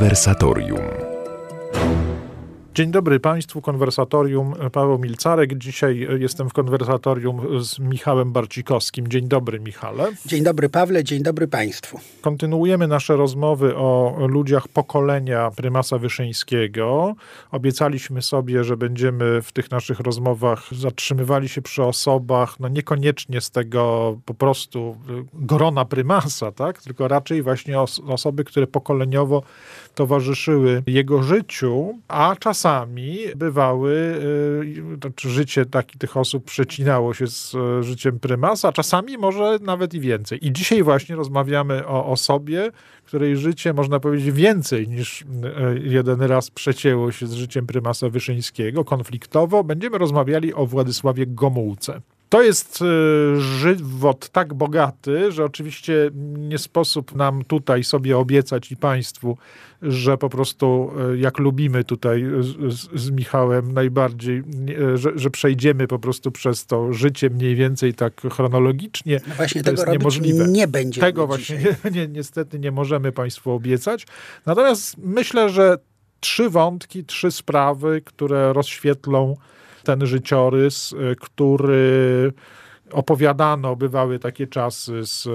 Konwersatorium. Dzień dobry Państwu, konwersatorium Paweł Milcarek. Dzisiaj jestem w konwersatorium z Michałem Barcikowskim. Dzień dobry, Michale. Dzień dobry, Pawle, dzień dobry Państwu. Kontynuujemy nasze rozmowy o ludziach pokolenia prymasa Wyszyńskiego. Obiecaliśmy sobie, że będziemy w tych naszych rozmowach zatrzymywali się przy osobach, no niekoniecznie z tego po prostu grona prymasa, tak? tylko raczej właśnie os osoby, które pokoleniowo towarzyszyły jego życiu, a czasami bywały, znaczy życie taki, tych osób przecinało się z e, życiem prymasa, a czasami może nawet i więcej. I dzisiaj właśnie rozmawiamy o osobie, której życie, można powiedzieć, więcej niż e, jeden raz przecięło się z życiem prymasa Wyszyńskiego, konfliktowo. Będziemy rozmawiali o Władysławie Gomułce. To jest e, żywot tak bogaty, że oczywiście nie sposób nam tutaj sobie obiecać i Państwu, że po prostu e, jak lubimy tutaj z, z Michałem najbardziej, że, że, przejdziemy po prostu przez to życie mniej więcej tak chronologicznie. No właśnie to tego jest niemożliwe. nie będzie. Tego właśnie nie, nie, niestety nie możemy Państwu obiecać. Natomiast myślę, że trzy wątki, trzy sprawy, które rozświetlą ten życiorys, y, który opowiadano, bywały takie czasy z,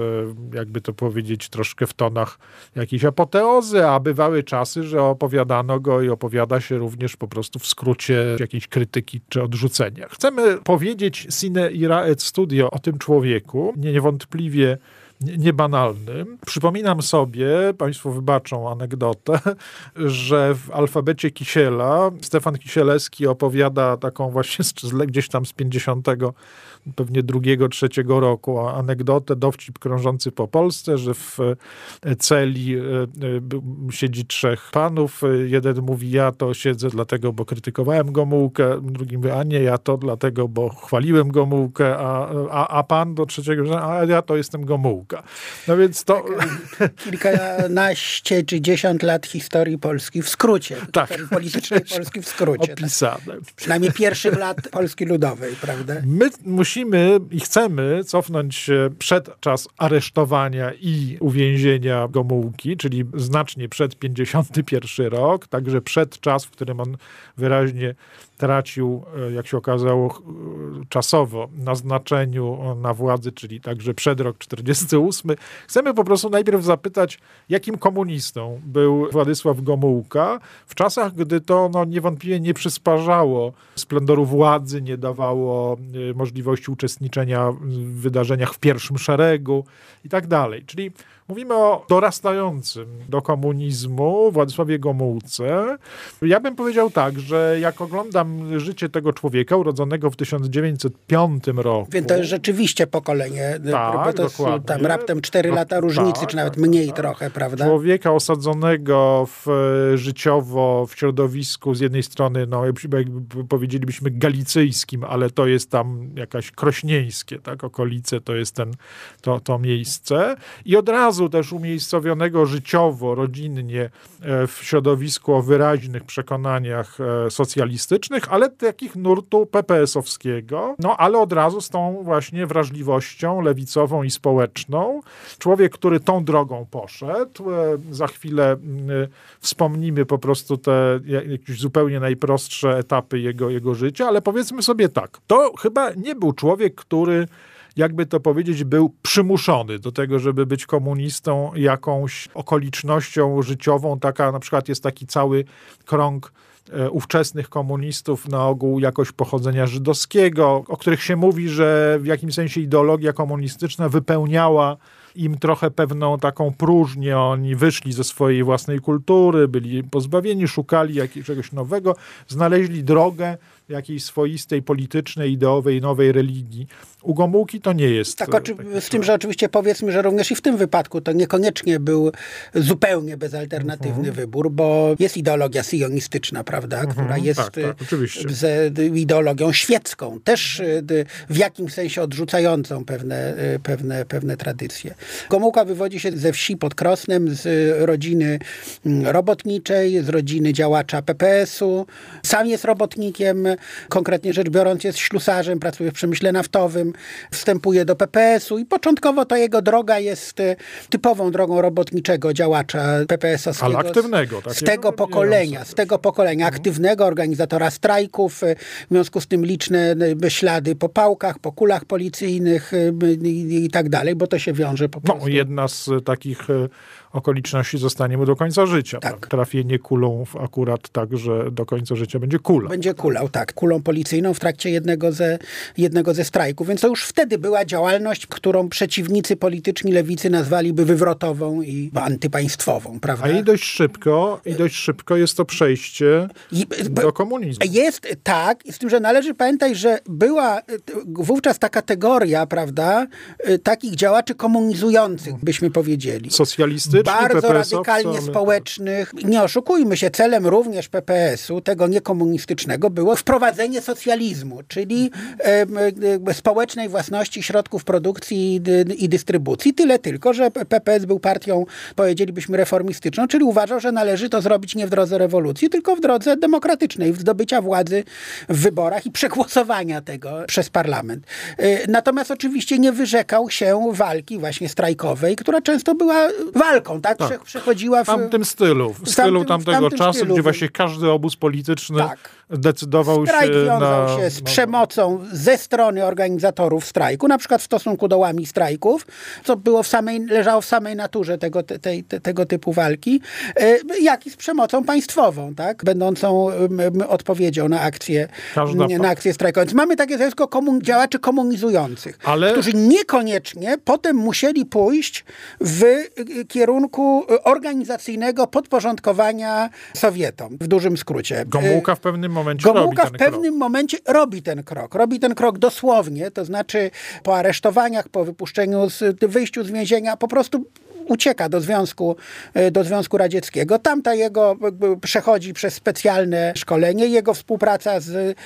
jakby to powiedzieć, troszkę w tonach jakiejś apoteozy, a bywały czasy, że opowiadano go i opowiada się również po prostu w skrócie jakiejś krytyki czy odrzucenia. Chcemy powiedzieć sine ira et studio o tym człowieku, niewątpliwie niebanalnym. Przypominam sobie, Państwo wybaczą anegdotę, że w alfabecie Kisiela Stefan Kisielewski opowiada taką właśnie gdzieś tam z 50 pewnie drugiego, trzeciego roku anegdotę, dowcip krążący po Polsce, że w e, celi e, e, siedzi trzech panów. Jeden mówi, ja to siedzę dlatego, bo krytykowałem Gomułkę, drugi mówi, a nie, ja to dlatego, bo chwaliłem Gomułkę, a, a, a pan do trzeciego, a ja to jestem Gomułka. No więc to... Tak, kilkanaście czy dziesiąt lat historii Polski w skrócie. Tak. Politycznej Polski w skrócie. Tak. Opisane. Tak. Przynajmniej pierwszych lat Polski Ludowej, prawda? My musimy musimy i chcemy cofnąć się przed czas aresztowania i uwięzienia Gomułki, czyli znacznie przed 51 rok, także przed czas, w którym on wyraźnie tracił, e, jak się okazało, czasowo na znaczeniu na władzy, czyli także przed rok 48. Chcemy po prostu najpierw zapytać, jakim komunistą był Władysław Gomułka w czasach, gdy to no, niewątpliwie nie przysparzało splendoru władzy, nie dawało e, uczestniczenia w wydarzeniach w pierwszym szeregu i tak dalej. Czyli Mówimy o dorastającym do komunizmu Władysławie Gomułce. Ja bym powiedział tak, że jak oglądam życie tego człowieka urodzonego w 1905 roku. Więc to jest rzeczywiście pokolenie, tak, bo to dokładnie. jest tam raptem 4 no, lata różnicy, tak, czy nawet tak, mniej tak. trochę, prawda? Człowieka osadzonego w, e, życiowo w środowisku z jednej strony, no jakby powiedzielibyśmy galicyjskim, ale to jest tam jakaś krośnieńskie, tak, okolice to jest ten, to, to miejsce. I od razu razu też umiejscowionego życiowo, rodzinnie e, w środowisku o wyraźnych przekonaniach e, socjalistycznych, ale takich nurtu PPS-owskiego, no ale od razu z tą właśnie wrażliwością lewicową i społeczną. Człowiek, który tą drogą poszedł. E, za chwilę wspomnimy po prostu te jakieś zupełnie najprostsze etapy jego, jego życia, ale powiedzmy sobie tak, to chyba nie był człowiek, który jakby to powiedzieć, był przymuszony do tego, żeby być komunistą jakąś okolicznością życiową. Taka na przykład jest taki cały krąg e, ówczesnych komunistów na ogół jakoś pochodzenia żydowskiego, o których się mówi, że w jakimś sensie ideologia komunistyczna wypełniała im trochę pewną taką próżnię. Oni wyszli ze swojej własnej kultury, byli pozbawieni, szukali jakiegoś nowego, znaleźli drogę jakiejś swoistej politycznej, ideowej, nowej religii. U Gomułki to nie jest. Tak, z tym, że oczywiście powiedzmy, że również i w tym wypadku to niekoniecznie był zupełnie bezalternatywny mhm. wybór, bo jest ideologia sionistyczna, prawda? mhm, która jest tak, tak, z ideologią świecką, też w jakimś sensie odrzucającą pewne, pewne, pewne tradycje. Gomułka wywodzi się ze wsi pod Krosnem, z rodziny mm, robotniczej, z rodziny działacza PPS-u. Sam jest robotnikiem, konkretnie rzecz biorąc jest ślusarzem, pracuje w przemyśle naftowym, wstępuje do PPS-u i początkowo to jego droga jest typową drogą robotniczego działacza PPS-owskiego. Ale aktywnego. Z tego pokolenia, z tego pokolenia mhm. aktywnego, organizatora strajków, w związku z tym liczne ślady po pałkach, po kulach policyjnych i, i tak dalej, bo to się wiąże po no, prostu. No, jedna z takich e, okoliczności zostanie mu do końca życia. Tak. tak. Trafienie kulą akurat tak, że do końca życia będzie kula. Będzie kulał, tak. Kulą policyjną w trakcie jednego ze, jednego ze strajków. Więc to już wtedy była działalność, którą przeciwnicy polityczni lewicy nazwaliby wywrotową i antypaństwową, prawda? A i dość szybko, i dość szybko jest to przejście I, do komunizmu. Jest tak, z tym, że należy pamiętać, że była wówczas ta kategoria, prawda, takich działaczy komunizujących, byśmy powiedzieli. Socjalistycznych bardzo radykalnie społecznych. Nie oszukujmy się, celem również PPS-u, tego niekomunistycznego, było wprowadzenie socjalizmu, czyli e, społecznej własności środków produkcji i, i dystrybucji. Tyle tylko, że PPS był partią, powiedzielibyśmy, reformistyczną, czyli uważał, że należy to zrobić nie w drodze rewolucji, tylko w drodze demokratycznej, w zdobycia władzy w wyborach i przegłosowania tego przez parlament. E, natomiast oczywiście nie wyrzekał się walki właśnie strajkowej, która często była walką tak? tak. Przechodziła w... w tamtym stylu, w, w stylu tamtego tamtym czasu, stylu. gdzie właśnie każdy obóz polityczny tak. Decydował Strajk się wiązał na... się z przemocą ze strony organizatorów strajku, na przykład w stosunku do łami strajków, co było w samej, leżało w samej naturze tego, te, te, tego typu walki, e, jak i z przemocą państwową, tak? Będącą odpowiedzią na akcję, na akcję strajkową. Więc mamy takie zjawisko komun działaczy komunizujących, Ale... którzy niekoniecznie potem musieli pójść w kierunku kierunku y, organizacyjnego podporządkowania Sowietom, w dużym skrócie. Gomułka w pewnym momencie Gomułka robi ten w pewnym krok. momencie robi ten krok. Robi ten krok dosłownie, to znaczy po aresztowaniach, po wypuszczeniu, z, wyjściu z więzienia, po prostu ucieka do Związku, e, do Związku Radzieckiego. Tamta jego przechodzi przez specjalne szkolenie. Jego współpraca z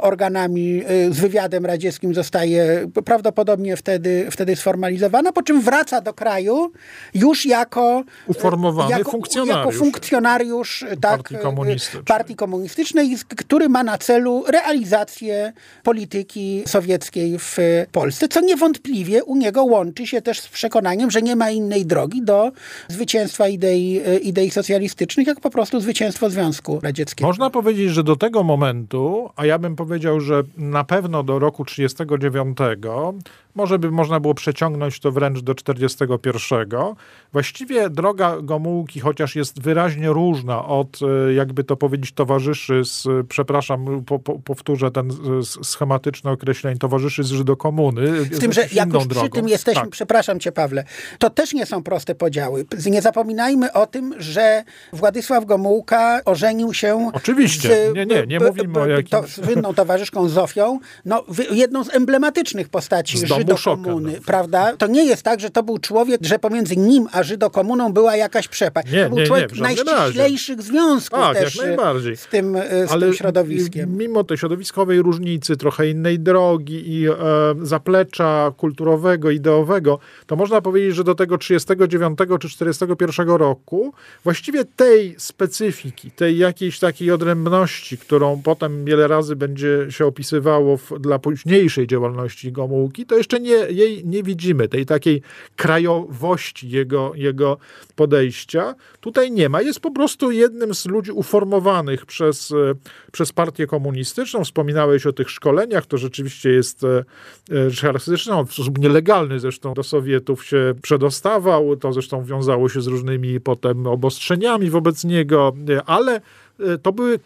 organami, e, z wywiadem radzieckim zostaje prawdopodobnie wtedy, wtedy sformalizowana, po czym wraca do kraju już jako uformowany jako, funkcjonariusz, jako funkcjonariusz tak, partii, komunistycznej. partii komunistycznej, który ma na celu realizację polityki sowieckiej w Polsce, co niewątpliwie u niego łączy się też z przekonaniem, że nie ma innej drogi drogi do zwycięstwa idei, e, idei socjalistycznych, jak po prostu zwycięstwo Związku Radzieckiego. Można powiedzieć, że do tego momentu, a ja bym powiedział, że na pewno do roku 1939, może by można było przeciągnąć to wręcz do 41. Właściwie droga Gomułki, chociaż jest wyraźnie różna od, e, jakby to powiedzieć, towarzyszy z, przepraszam, po, po, powtórzę ten schematyczne określenie, towarzyszy z Żydokomuny. Z tym, że jak już drogą. przy tym jesteśmy, tak. przepraszam cię Pawle, to też nie są proste podziały. Nie zapominajmy o tym, że Władysław Gomułka ożenił się Oczywiście, z, nie, nie, nie mówimy o jakimś... To, słynną towarzyszką Zofią, no, jedną z emblematycznych postaci Żydokomuny, no. prawda? To nie jest tak, że to był człowiek, że pomiędzy nim a Żydokomuną była jakaś przepaść. Nie, to był nie, człowiek nie, najściślejszych razie. związków tak, też jak najbardziej. z tym, e, z Ale tym środowiskiem. Mimo tej środowiskowej różnicy, trochę innej drogi i e, zaplecza kulturowego, ideowego, to można powiedzieć, że do tego 39 czy 41 roku właściwie tej specyfiki, tej jakiejś takiej odrębności, którą potem wiele razy będzie się opisywało w, dla późniejszej działalności Gomułki, to jeszcze nie, jej nie widzimy, tej takiej krajowości jego, jego podejścia. Tutaj nie ma. Jest po prostu jednym z ludzi uformowanych przez, e, przez partię komunistyczną. Wspominałeś o tych szkoleniach, to rzeczywiście jest e, e, charakterystyczne. w sposób nielegalny zresztą do Sowietów się przedostawał. To zresztą wiązało się z różnymi potem obostrzeniami wobec niego, ale to były e,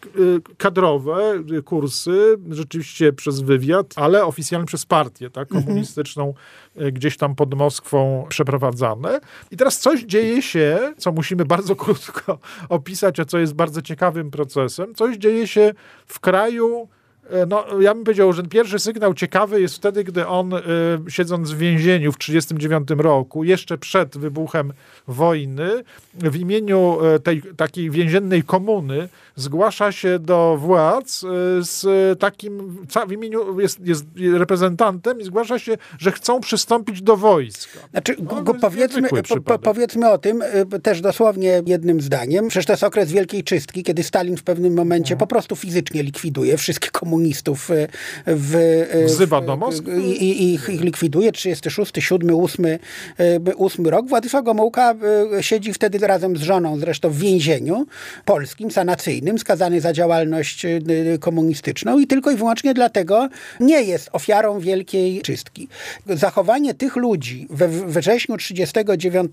kadrowe kursy, rzeczywiście przez wywiad, ale oficjalnie przez partię tak, mhm. komunistyczną, mhm. gdzieś tam pod Moskwą przeprowadzane. I teraz coś dzieje się, co musimy bardzo krótko opisać, a co jest bardzo ciekawym procesem. Coś dzieje się w kraju E, no, ja bym powiedział, że pierwszy sygnał ciekawy jest wtedy, gdy on y, siedząc w więzieniu w 1939 roku, jeszcze przed wybuchem wojny, w imieniu tej takiej więziennej komuny zgłasza się do władz y, z takim, w imieniu jest, jest reprezentantem i zgłasza się, że chcą przystąpić do wojska. Znaczy, no, powiedzmy, po, powiedzmy o tym też dosłownie jednym zdaniem. Przecież to jest okres wielkiej czystki, kiedy Stalin w pewnym momencie mhm. po prostu fizycznie likwiduje wszystkie komunistów w, w, Wzywa do Moskwy. I, i ich, ich likwiduje. 36, 7, 8, 8 rok. Władysław Gomułka siedzi wtedy razem z żoną zresztą w więzieniu polskim, sanacyjnym, skazany za działalność komunistyczną i tylko i wyłącznie dlatego nie jest ofiarą wielkiej czystki. Zachowanie tych ludzi we wrześniu 1939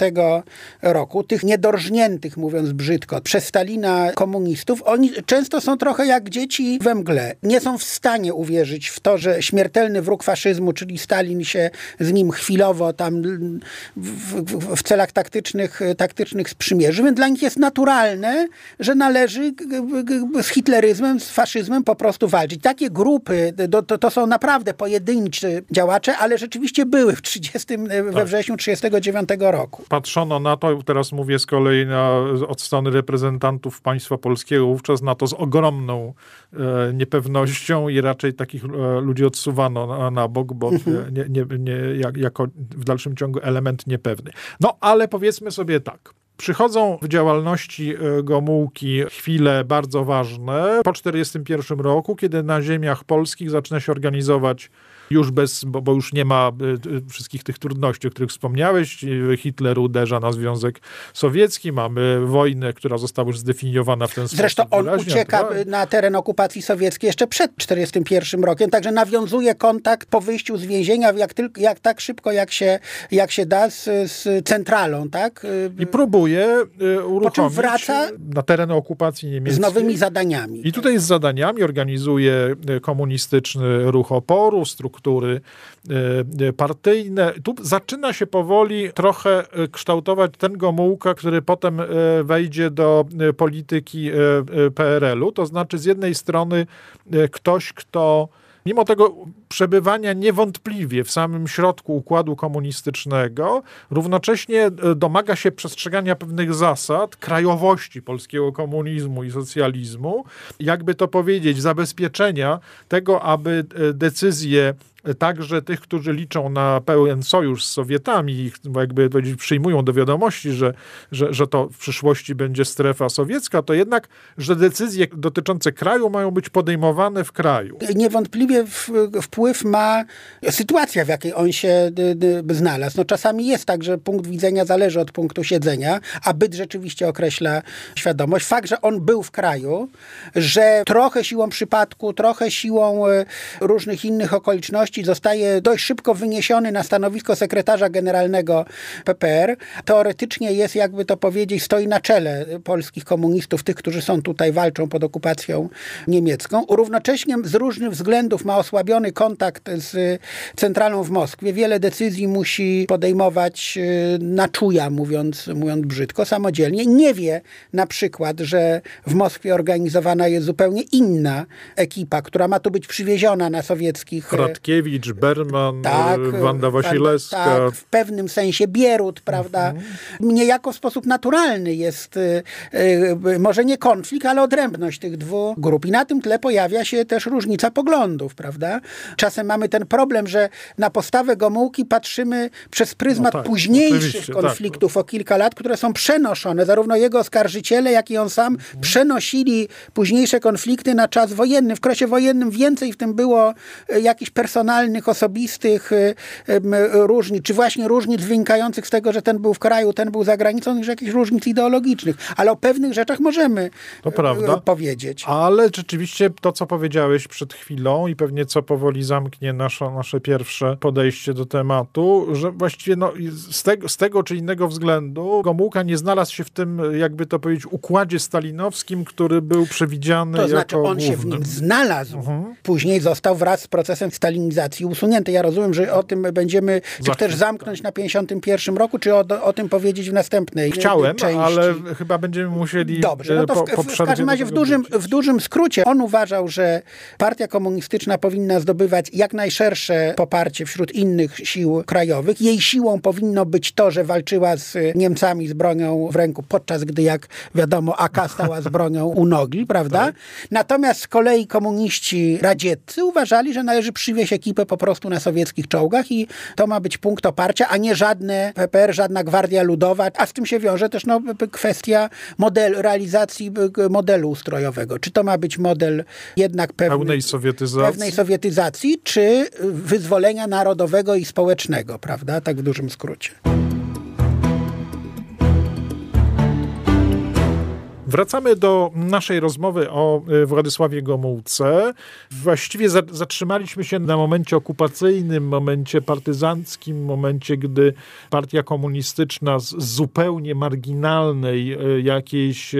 roku, tych niedorżniętych, mówiąc brzydko, przez Stalina komunistów, oni często są trochę jak dzieci we mgle. Nie są w stanie uwierzyć w to, że śmiertelny wróg faszyzmu, czyli Stalin się z nim chwilowo tam w, w, w celach taktycznych, taktycznych sprzymierzy. Więc dla nich jest naturalne, że należy z hitleryzmem, z faszyzmem po prostu walczyć. Takie grupy, to, to, to są naprawdę pojedynczy działacze, ale rzeczywiście były w 30, we tak. wrześniu 1939 roku. Patrzono na to, teraz mówię z kolei na, od strony reprezentantów państwa polskiego, wówczas na to z ogromną e, niepewnością i raczej takich e, ludzi odsuwano na, na bok, bo mhm. nie, nie, nie, jak, jako w dalszym ciągu element niepewny. No ale powiedzmy sobie tak. Przychodzą w działalności e, Gomułki chwile bardzo ważne po 1941 roku, kiedy na ziemiach polskich zaczyna się organizować już bez, bo, bo już nie ma y, y, wszystkich tych trudności, o których wspomniałeś. Hitler uderza na Związek Sowiecki, mamy wojnę, która została już zdefiniowana w ten sposób. Zresztą on ucieka tak? na teren okupacji sowieckiej jeszcze przed 1941 rokiem, także nawiązuje kontakt po wyjściu z więzienia jak, tylko, jak tak szybko, jak się, jak się da z, z centralą, tak? I próbuje uruchomić wraca na teren okupacji niemieckiej. Z nowymi zadaniami. I tutaj z zadaniami organizuje komunistyczny ruch oporu, strukturę struktury e, e, partyjne. Tu zaczyna się powoli trochę e, kształtować ten Gomułka, który potem wejdzie do polityki PRL-u. To znaczy z jednej strony ktoś, kto mimo tego przebywania niewątpliwie w samym środku układu komunistycznego, równocześnie e, domaga się przestrzegania pewnych zasad krajowości polskiego komunizmu i socjalizmu, jakby to powiedzieć, zabezpieczenia tego, aby e, decyzje także tych, którzy liczą na pełen sojusz z Sowietami, ich jakby przyjmują do wiadomości, że, że, że to w przyszłości będzie strefa sowiecka, to jednak, że decyzje dotyczące kraju mają być podejmowane w kraju. Niewątpliwie wpływ ma sytuacja, w jakiej on się znalazł. No, czasami jest tak, że punkt widzenia zależy od punktu siedzenia, a byt rzeczywiście określa świadomość. Fakt, że on był w kraju, że trochę siłą przypadku, trochę siłą e, różnych innych okoliczności, zostaje dość szybko wyniesiony na stanowisko sekretarza generalnego PPR. Teoretycznie jest, jakby to powiedzieć, stoi na czele polskich komunistów, tych, którzy są tutaj, walczą pod okupacją niemiecką. Równocześnie z różnych względów ma osłabiony kontakt z centralą w Moskwie. Wiele decyzji musi podejmować e, na czuja, mówiąc, mówiąc brzydko, samodzielnie. Nie wie na przykład, że w Moskwie organizowana jest zupełnie inna ekipa, która ma tu być przywieziona na sowieckich... Radkiewicz Mickiewicz, Berman, tak, Wanda Wasilewska. Tak, w pewnym sensie Bierut, prawda? Mhm. Niejako w sposób naturalny jest y, y, może nie konflikt, ale odrębność tych dwóch grup. I na tym tle pojawia się też różnica poglądów, prawda? Czasem mamy ten problem, że na postawę Gomułki patrzymy przez pryzmat no tak, późniejszych tak. konfliktów tak. o kilka lat, które są przenoszone. Zarówno jego oskarżyciele, jak i on sam mhm. przenosili późniejsze konflikty na czas wojenny. W krosie wojennym więcej w tym było y, jakichś personalnych osobistych y, różnic, czy właśnie różnic wynikających z tego, że ten był w kraju, ten był za granicą, niż jakichś różnic ideologicznych. Ale o pewnych rzeczach możemy. Y, powiedzieć. Ale rzeczywiście to, co powiedziałeś przed chwilą i pewnie co powoli zamknie nasze, nasze pierwsze podejście do tematu, że właściwie no, z, tego, z tego czy innego względu Gomułka nie znalazł się w tym, jakby to powiedzieć, układzie stalinowskim, który był przewidziany to znaczy, on główny. się w nim znalazł. Mhm. Później został wraz z procesem stalinizacji usunięte. Ja rozumiem, że o tym będziemy, czy chcesz zamknąć na 51 roku, czy o, o tym powiedzieć w następnej Chciałem, części? ale chyba będziemy musieli Dobrze, no to w, po, po w każdym razie w dużym, w dużym skrócie on uważał, że partia komunistyczna powinna zdobywać jak najszersze poparcie wśród innych sił krajowych. Jej siłą powinno być to, że walczyła z Niemcami z bronią w ręku, podczas gdy, jak wiadomo, AK stała z bronią u nogi, prawda? Tak. Natomiast z kolei komuniści radzieccy uważali, że należy przywieźć ekipę po prostu na sowieckich czołgach i to ma być punkt oparcia, a nie żadne PPR, żadna Gwardia Ludowa, a z tym się wiąże też no, kwestia model, realizacji modelu ustrojowego. Czy to ma być model jednak pewny, pełnej, sowietyzacji. pewnej sowietyzacji, czy wyzwolenia narodowego i społecznego, prawda? Tak w dużym skrócie. Wracamy do naszej rozmowy o e, Władysławie Gomułce. Właściwie zatrzymaliśmy się na momencie okupacyjnym, momencie partyzanckim, momencie, gdy partia komunistyczna z zupełnie marginalnej e, jakiejś, e,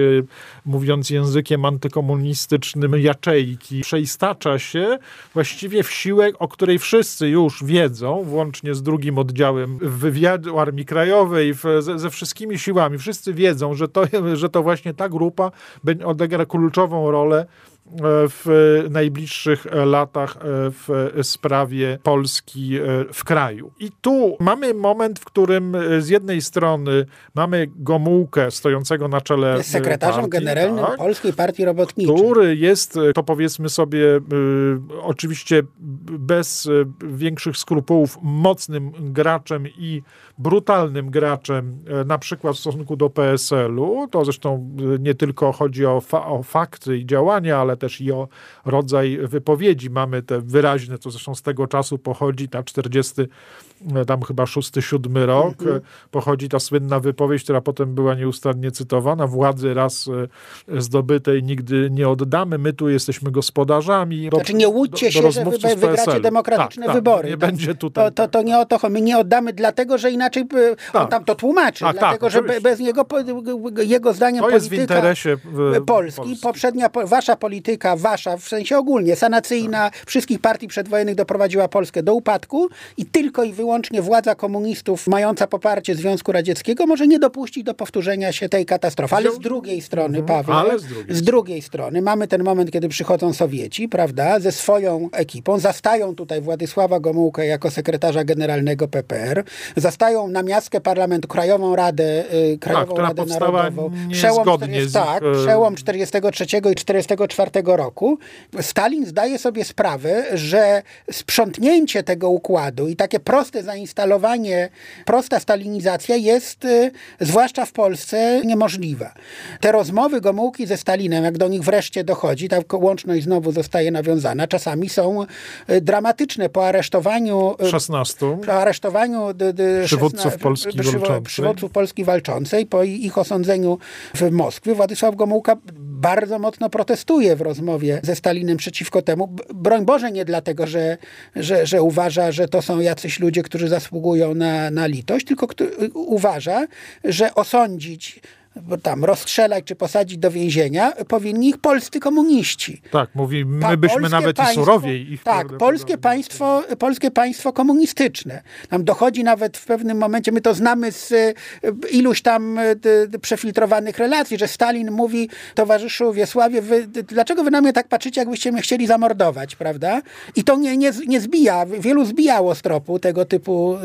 mówiąc językiem antykomunistycznym, jaczejki przeistacza się właściwie w siłę, o której wszyscy już wiedzą, włącznie z drugim oddziałem wywiadu Armii Krajowej, ze, ze wszystkimi siłami. Wszyscy wiedzą, że to, że to właśnie ta grupa grupa odegra kluczową rolę w najbliższych latach e, w sprawie Polski e, w kraju. I tu mamy moment, w którym e, z jednej strony mamy Gomułkę stojącego na czele jest sekretarzem partii, generalnym tak, Polskiej Partii Robotniczej. Który jest, to powiedzmy sobie, oczywiście bez większych skrupułów, mocnym graczem i brutalnym graczem, na przykład w stosunku do PSL-u. To zresztą nie tylko chodzi o, fa o fakty i działania, ale też i o rodzaj wypowiedzi. Mamy te wyraźne, to zresztą z tego czasu pochodzi, ta 40 E, tam chyba szósty, siódmy rok, mm -hmm. pochodzi ta słynna wypowiedź, która potem była nieustannie cytowana, władzy raz e, zdobytej nigdy nie oddamy, my tu jesteśmy gospodarzami. Znaczy nie łudźcie do, do się, że wy, wygracie demokratyczne tak, wybory. Tak, nie będzie tutaj. To, to, to, nie o to. My nie oddamy dlatego, że inaczej tak. on tam to tłumaczy, tak, dlatego, że bez niego, jego zdaniem to jest w interesie Polski, Polski, poprzednia, wasza polityka, wasza, w sensie ogólnie, sanacyjna, tak. wszystkich partii przedwojennych doprowadziła Polskę do upadku i tylko i wyłącznie wyłącznie władza komunistów mająca poparcie Związku Radzieckiego może nie dopuścić do powtórzenia się tej katastrofy. Ale z drugiej strony, mhm. Paweł, z drugiej, z drugiej strony mamy ten moment, kiedy przychodzą Sowieci, prawda, ze swoją ekipą, zastają tutaj Władysława Gomułkę jako sekretarza generalnego PPR, zastają na miastkę parlamentu Krajową Radę, y, Krajową tak, Radę Narodową. Przełom, 40, tak, y, przełom 43 i 44 roku. Stalin zdaje sobie sprawę, że sprzątnięcie tego układu i takie proste zainstalowanie, prosta stalinizacja jest, y, zwłaszcza w Polsce, niemożliwa. Te rozmowy Gomułki ze Stalinem, jak do nich wreszcie dochodzi, ta łączność znowu zostaje nawiązana, czasami są y, dramatyczne. Po aresztowaniu 16 y, po aresztowaniu d, d, przywódców Polski walczącej. przywódców Polski walczącej, po ich osądzeniu w Moskwie, Władysław Gomułka bardzo mocno protestuje w rozmowie ze Stalinem przeciwko temu. Broń Boże nie dlatego, że, że, że uważa, że to są jacyś ludzie, którzy zasługują na, na litość, tylko uważa, że osądzić tam rozstrzelać czy posadzić do więzienia, powinni ich polscy komuniści. Tak, mówi, my byśmy nawet państwo, i surowiej ich. Tak, polskie państwo, polskie państwo komunistyczne. Nam dochodzi nawet w pewnym momencie, my to znamy z e, iluś tam e, przefiltrowanych relacji, że Stalin mówi towarzyszu Wiesławie, wy, dlaczego wy na mnie tak patrzycie, jakbyście mnie chcieli zamordować, prawda? I to nie, nie, nie zbija, wielu zbijało z tropu tego typu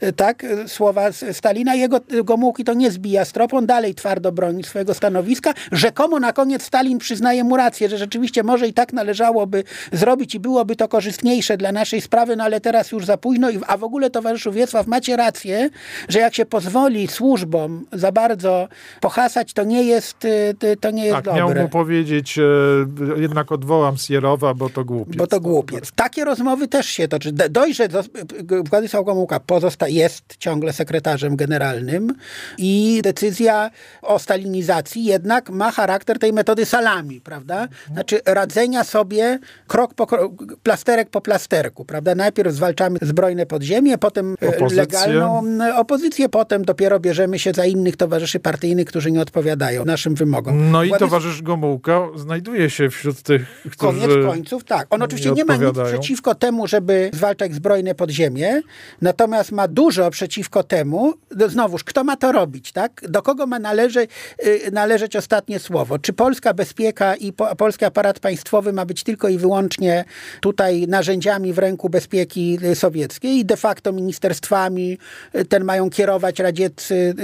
e, tak, słowa Stalina, jego Gomułki to nie zbija z tropu, on dalej twardo broni swojego stanowiska. Rzekomo na koniec Stalin przyznaje mu rację, że rzeczywiście może i tak należałoby zrobić i byłoby to korzystniejsze dla naszej sprawy, no ale teraz już za późno. A w ogóle, towarzyszu Wiesław, macie rację, że jak się pozwoli służbom za bardzo pohasać, to nie jest, y, to nie jest tak, dobre. miał mu powiedzieć, e, jednak odwołam Sierowa, bo to głupiec. Bo to głupiec. Takie rozmowy też się toczy. Dość, że Władysław Gomułka pozosta, jest ciągle sekretarzem generalnym i decyzja o stalinizacji jednak ma charakter tej metody salami, prawda? Znaczy radzenia sobie krok po plasterek po plasterku, prawda? Najpierw zwalczamy zbrojne podziemie, potem e, Opozycję. legalną opozycję, potem dopiero bierzemy się za innych towarzyszy partyjnych, którzy nie odpowiadają naszym wymogom. No i Władys... towarzysz Gomułka znajduje się wśród tych, którzy Koniec końców, tak. On oczywiście nie, nie ma nic przeciwko temu, żeby zwalczać zbrojne podziemie, natomiast ma dużo przeciwko temu, no znowuż, kto ma to robić, tak? Do kogo ma należy, y, należeć ostatnie słowo? Czy polska bezpieka i po, polski aparat państwowy ma być tylko i wyłącznie tutaj narzędziami w ręku bezpieki y, sowieckiej? I de facto ministerstwami y, ten mają kierować radzieccy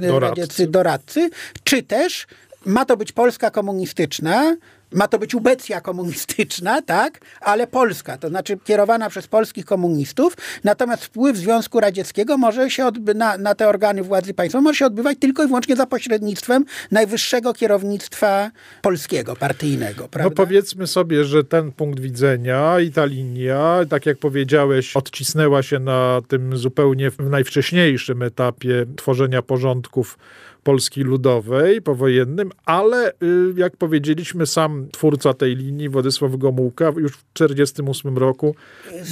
doradcy, radzieccy doradcy? Czy też ma to być Polska komunistyczna, ma to być ubecja komunistyczna, tak, ale polska, to znaczy kierowana przez polskich komunistów, natomiast wpływ Związku Radzieckiego może się odby- na, na te organy władzy państwa może się odbywać tylko i wyłącznie za pośrednictwem najwyższego kierownictwa polskiego, partyjnego. Prawda? No powiedzmy sobie, że ten punkt widzenia i ta linia, tak jak powiedziałeś, odcisnęła się na tym zupełnie w najwcześniejszym etapie tworzenia porządków Polski Ludowej powojennym, ale y, jak powiedzieliśmy, sam twórca tej linii, Władysław Gomułka, już w 1948 roku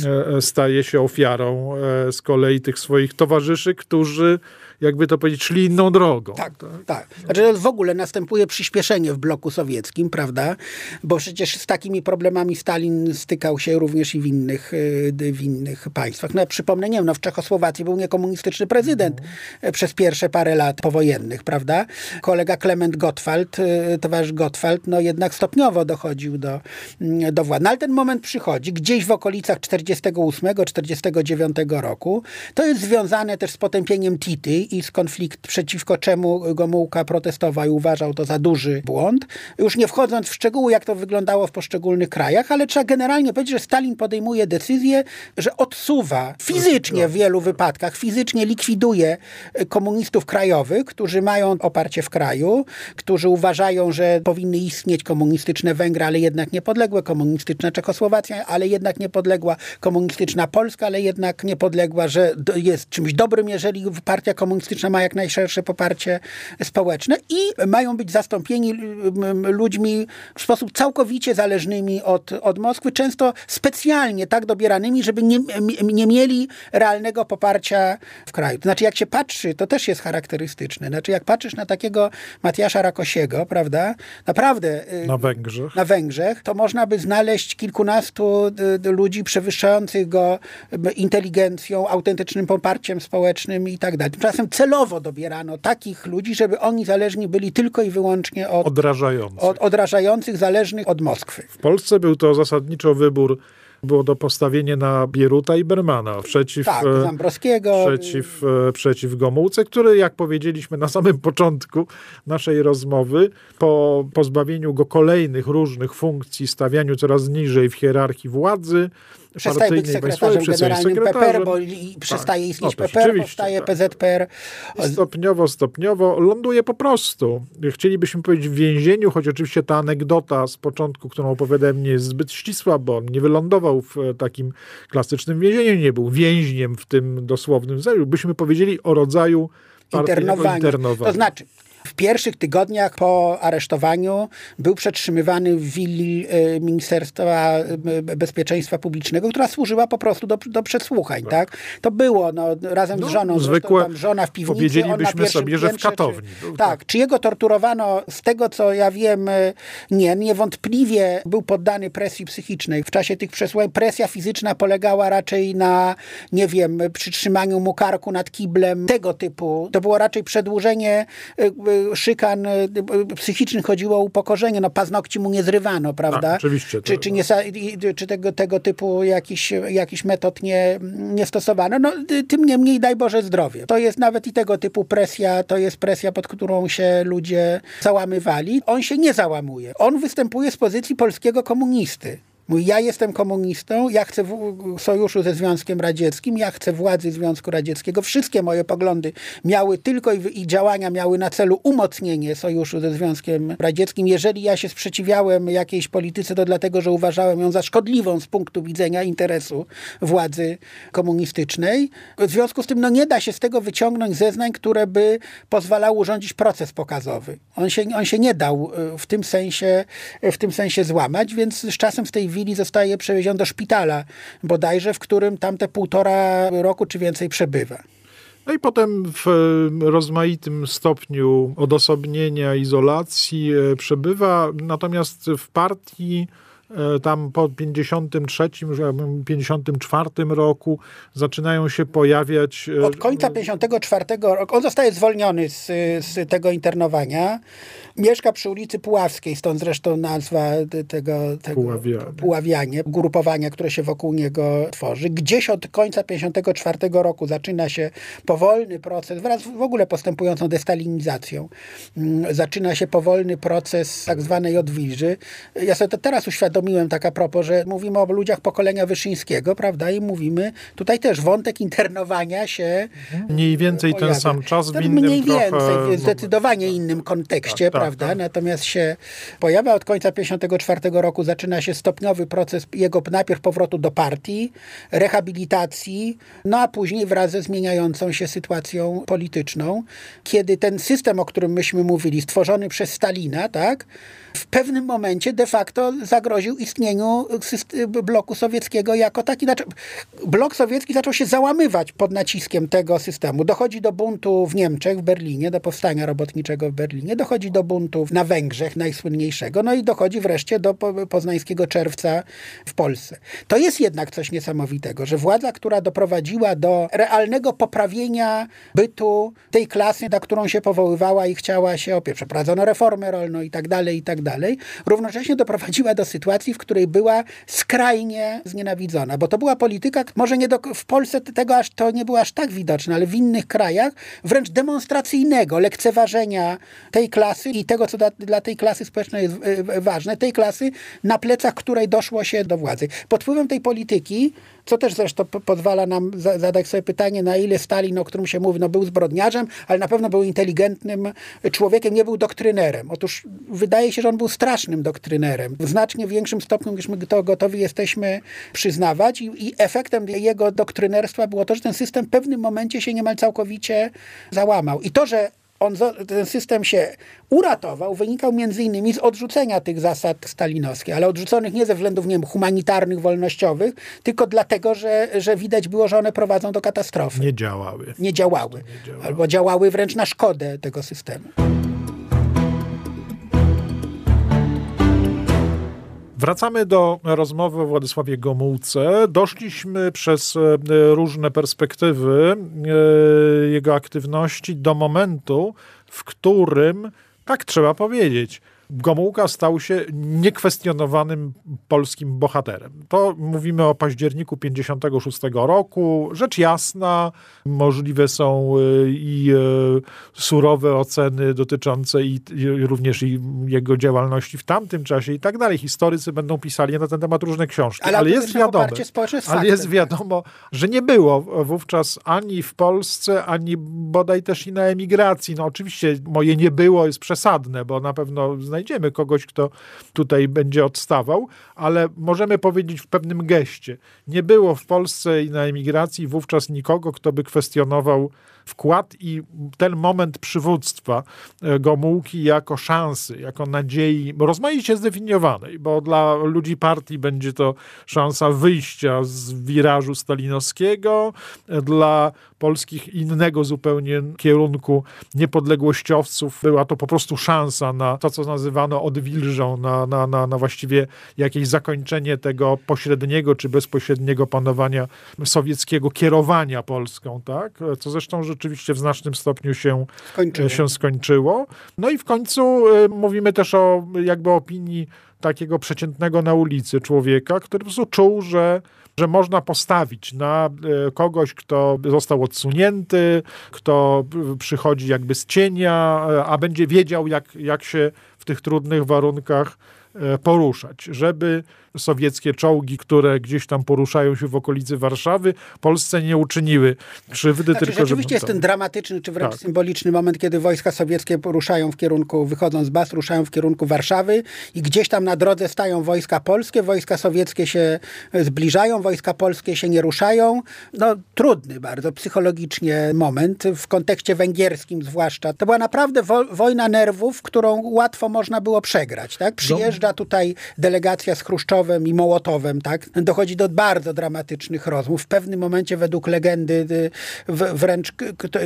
e, e, staje się ofiarą e, z kolei tych swoich towarzyszy, którzy jakby to powiedzieć, szli inną drogą. Tak, tak. tak. Znaczy w ogóle następuje przyspieszenie w bloku sowieckim, prawda? Bo przecież z takimi problemami Stalin stykał się również i w innych, y, w innych państwach. No ja przypomnę, nie wiem, no w Czechosłowacji był niekomunistyczny prezydent mhm. przez pierwsze parę lat powojennych, prawda? Kolega Klement Gottwald, y, towarzysz Gottwald, no jednak stopniowo dochodził do, mm, do władzy. No ale ten moment przychodzi gdzieś w okolicach 48-49 roku. To jest związane też z potępieniem Tity i z konflikt, przeciwko czemu Gomułka protestował i uważał to za duży błąd. Już nie wchodząc w szczegóły, jak to wyglądało w poszczególnych krajach, ale trzeba generalnie powiedzieć, że Stalin podejmuje decyzję, że odsuwa fizycznie w wielu wypadkach, fizycznie likwiduje komunistów krajowych, którzy mają oparcie w kraju, którzy uważają, że powinny istnieć komunistyczne Węgry, ale jednak niepodległe, komunistyczna Czechosłowacja, ale jednak niepodległa, komunistyczna Polska, ale jednak niepodległa, że jest czymś dobrym, jeżeli partia komunistyczna komunistyczna ma jak najszersze poparcie społeczne i mają być zastąpieni ludźmi w sposób całkowicie zależnymi od, od Moskwy, często specjalnie tak dobieranymi, żeby nie, nie mieli realnego poparcia w kraju. To znaczy, jak się patrzy, to też jest charakterystyczne. Znaczy, jak patrzysz na takiego Matiasza Rakosiego, prawda, naprawdę y, na Węgrzech. na Węgrzech, to można by znaleźć kilkunastu y, ludzi przewyższających go inteligencją, autentycznym poparciem społecznym i tak dalej. Tymczasem celowo dobierano takich ludzi, żeby oni zależni byli tylko i wyłącznie od odrażających, od, odrażających zależnych od Moskwy. W Polsce był to zasadniczo wybór było to postawienie na Bieruta i Bermana przeciw, tak, e, Zambrowskiego. przeciw, e, przeciw Gomułce, który, jak powiedzieliśmy na samym początku naszej rozmowy, po pozbawieniu go kolejnych różnych funkcji, stawianiu coraz niżej w hierarchii władzy, przestaje być sekretarzem generalnym PPR, bo przestaje tak. istnieć no, PPR, powstaje tak. PZPR. I stopniowo, stopniowo ląduje po prostu. Chcielibyśmy powiedzieć w więzieniu, choć oczywiście ta anegdota z początku, którą opowiadałem, nie jest zbyt ścisła, bo on nie wylądował w e, takim klasycznym więzieniu, nie był więźniem w tym dosłownym sensie. Byśmy powiedzieli o rodzaju internowania. To znaczy, w pierwszych tygodniach po aresztowaniu był przetrzymywany w willi e, Ministerstwa e, Bezpieczeństwa Publicznego, która służyła po prostu do, do przesłuchań. Tak. tak? To było no, razem no, z żoną, zwykłe, tam żona w piwnicy. Powiedzielibyśmy sobie, że w katowni. Czy, tak, czy jego torturowano, z tego co ja wiem, e, nie, niewątpliwie był poddany presji psychicznej. W czasie tych przesłuchań presja fizyczna polegała raczej na, nie wiem, przytrzymaniu mu karku nad kiblem, tego typu. To było raczej przedłużenie szykan e, psychicznych chodziło o upokorzenie, no paznokci mu nie zrywano, prawda? A, oczywiście. Czy, czy, nie, czy tego, tego typu jakiś, jakiś metod nie, nie stosowano? No tym niemniej daj Boże zdrowie. To jest nawet i tego typu presja, to jest presja, pod którą się ludzie załamywali. On się nie załamuje. On występuje z pozycji polskiego komunisty. Mówi, ja jestem komunistą, ja chcę sojuszu ze Związkiem Radzieckim, ja chcę władzy Związku Radzieckiego. Wszystkie moje poglądy miały tylko i, i działania miały na celu umocnienie sojuszu ze Związkiem Radzieckim. Jeżeli ja się sprzeciwiałem jakiejś polityce, to dlatego, że uważałem ją za szkodliwą z punktu widzenia interesu władzy komunistycznej. W związku z tym no, nie da się z tego wyciągnąć zeznań, które by pozwalały urządzić proces pokazowy. On się, on się nie dał e, w tym sensie, w tym sensie złamać, więc z czasem z tej willi zostaje przewieziony do szpitala bodajże, w którym tamte półtora roku czy więcej przebywa. No i potem w rozmaitym stopniu odosobnienia, izolacji e, przebywa, natomiast w partii E, tam po 53, 54 roku zaczynają się pojawiać... E, Od końca 54 roku, on zostaje zwolniony z, z tego internowania, mieszka przy ulicy Puławskiej, stąd zresztą nazwa tego, tego Puławianie. Puławianie, grupowania, które się wokół niego tworzy. Gdzieś od końca 54 roku zaczyna się powolny proces, wraz w ogóle postępującą destalinizacją, mm, zaczyna się powolny proces tak zwanej odwilży. Ja sobie to teraz uświadomiłem, uświadomiłem tak a propos, że mówimy o ludziach pokolenia Wyszyńskiego, prawda? I mówimy tutaj też wątek internowania się. Mniej więcej pojawia. ten sam czas, w no, innym Mniej trochę... więcej, w zdecydowanie innym kontekście, tak, tak, prawda? Tak. Natomiast się pojawia od końca 1954 roku, zaczyna się stopniowy proces jego najpierw powrotu do partii, rehabilitacji, no a później wraz ze zmieniającą się sytuacją polityczną, kiedy ten system, o którym myśmy mówili, stworzony przez Stalina, tak? W pewnym momencie de facto zagroził istnieniu bloku sowieckiego jako taki. Znaczy, blok sowiecki zaczął się załamywać pod naciskiem tego systemu. Dochodzi do buntu w Niemczech, w Berlinie, do powstania robotniczego w Berlinie, dochodzi do buntu na Węgrzech, najsłynniejszego, no i dochodzi wreszcie do poznańskiego czerwca w Polsce. To jest jednak coś niesamowitego, że władza, która doprowadziła do realnego poprawienia bytu tej klasy, na którą się powoływała i chciała się opierać, przeprowadzono reformę rolną i tak dalej, i tak dalej, dalej, równocześnie doprowadziła do sytuacji, w której była skrajnie znienawidzona, bo to była polityka, może nie do, w Polsce tego aż, to nie było aż tak widoczne, ale w innych krajach wręcz demonstracyjnego lekceważenia tej klasy i tego, co dla, dla tej klasy społecznej jest e, ważne, tej klasy, na plecach której doszło się do władzy. Pod wpływem tej polityki co też zresztą pozwala nam zadać sobie pytanie, na ile Stalin, o którym się mówi, no był zbrodniarzem, ale na pewno był inteligentnym człowiekiem, nie był doktrynerem. Otóż wydaje się, że on był strasznym doktrynerem. W znacznie większym stopniu niż my to gotowi jesteśmy przyznawać i, i efektem jego doktrynerstwa było to, że ten system w pewnym momencie się niemal całkowicie załamał. I to, że on, ten system się uratował, wynikał między innymi z odrzucenia tych zasad stalinowskich, ale odrzuconych nie ze względów nie wiem, humanitarnych, wolnościowych, tylko dlatego, że, że widać było, że one prowadzą do katastrofy. Nie działały. Nie działały. Nie działały. Albo działały wręcz na szkodę tego systemu. Wracamy do rozmowy o Władysławie Gomułce. Doszliśmy przez e, różne perspektywy e, jego aktywności do momentu, w którym, tak trzeba powiedzieć, Gomułka stał się niekwestionowanym polskim bohaterem. To mówimy o październiku 56 roku. Rzecz jasna, możliwe są y, i y, surowe oceny dotyczące i, również i jego działalności w tamtym czasie i tak dalej. Historycy będą pisali na ten temat różne książki. Ale, ale jest wiadomo, ale jest wiadomo, że nie było wówczas ani w Polsce, ani bodaj też i na emigracji. No oczywiście moje nie było jest przesadne, bo na pewno znajdziemy kogoś, kto tutaj będzie odstawał, ale możemy powiedzieć w pewnym geście. Nie było w Polsce i na emigracji wówczas nikogo, kto by kwestionował wkład i ten moment przywództwa e, Gomułki jako szansy, jako nadziei, rozmaicie zdefiniowanej, bo dla ludzi partii będzie to szansa wyjścia z wirażu stalinowskiego, e, dla polskich innego zupełnie kierunku niepodległościowców była to po prostu szansa na to, co nazywano odwilżą, na, na, na, na właściwie jakieś zakończenie tego pośredniego czy bezpośredniego panowania sowieckiego, kierowania Polską, tak? Co zresztą rzeczywiście w znacznym stopniu się skończyło. Się skończyło. No i w końcu y, mówimy też o jakby opinii takiego przeciętnego na ulicy człowieka, który po prostu czuł, że że można postawić na y, kogoś, kto został odsunięty, kto przychodzi jakby z cienia, a będzie wiedział, jak, jak się w tych trudnych warunkach e, poruszać, żeby sowieckie czołgi, które gdzieś tam poruszają się w okolicy Warszawy, Polsce nie uczyniły krzywdy. Znaczy, tylko rzeczywiście jest ten dramatyczny, czy wręcz tak. symboliczny moment, kiedy wojska sowieckie poruszają w kierunku, wychodzą z baz, ruszają w kierunku Warszawy i gdzieś tam na drodze stają wojska polskie, wojska sowieckie się zbliżają, wojska polskie się nie ruszają. No trudny bardzo psychologicznie moment, w kontekście węgierskim zwłaszcza. To była naprawdę wo wojna nerwów, którą łatwo można było przegrać. Tak? Przyjeżdża tutaj delegacja z I Mołotowem, tak? dochodzi do bardzo dramatycznych rozmów. W pewnym momencie według legendy wręcz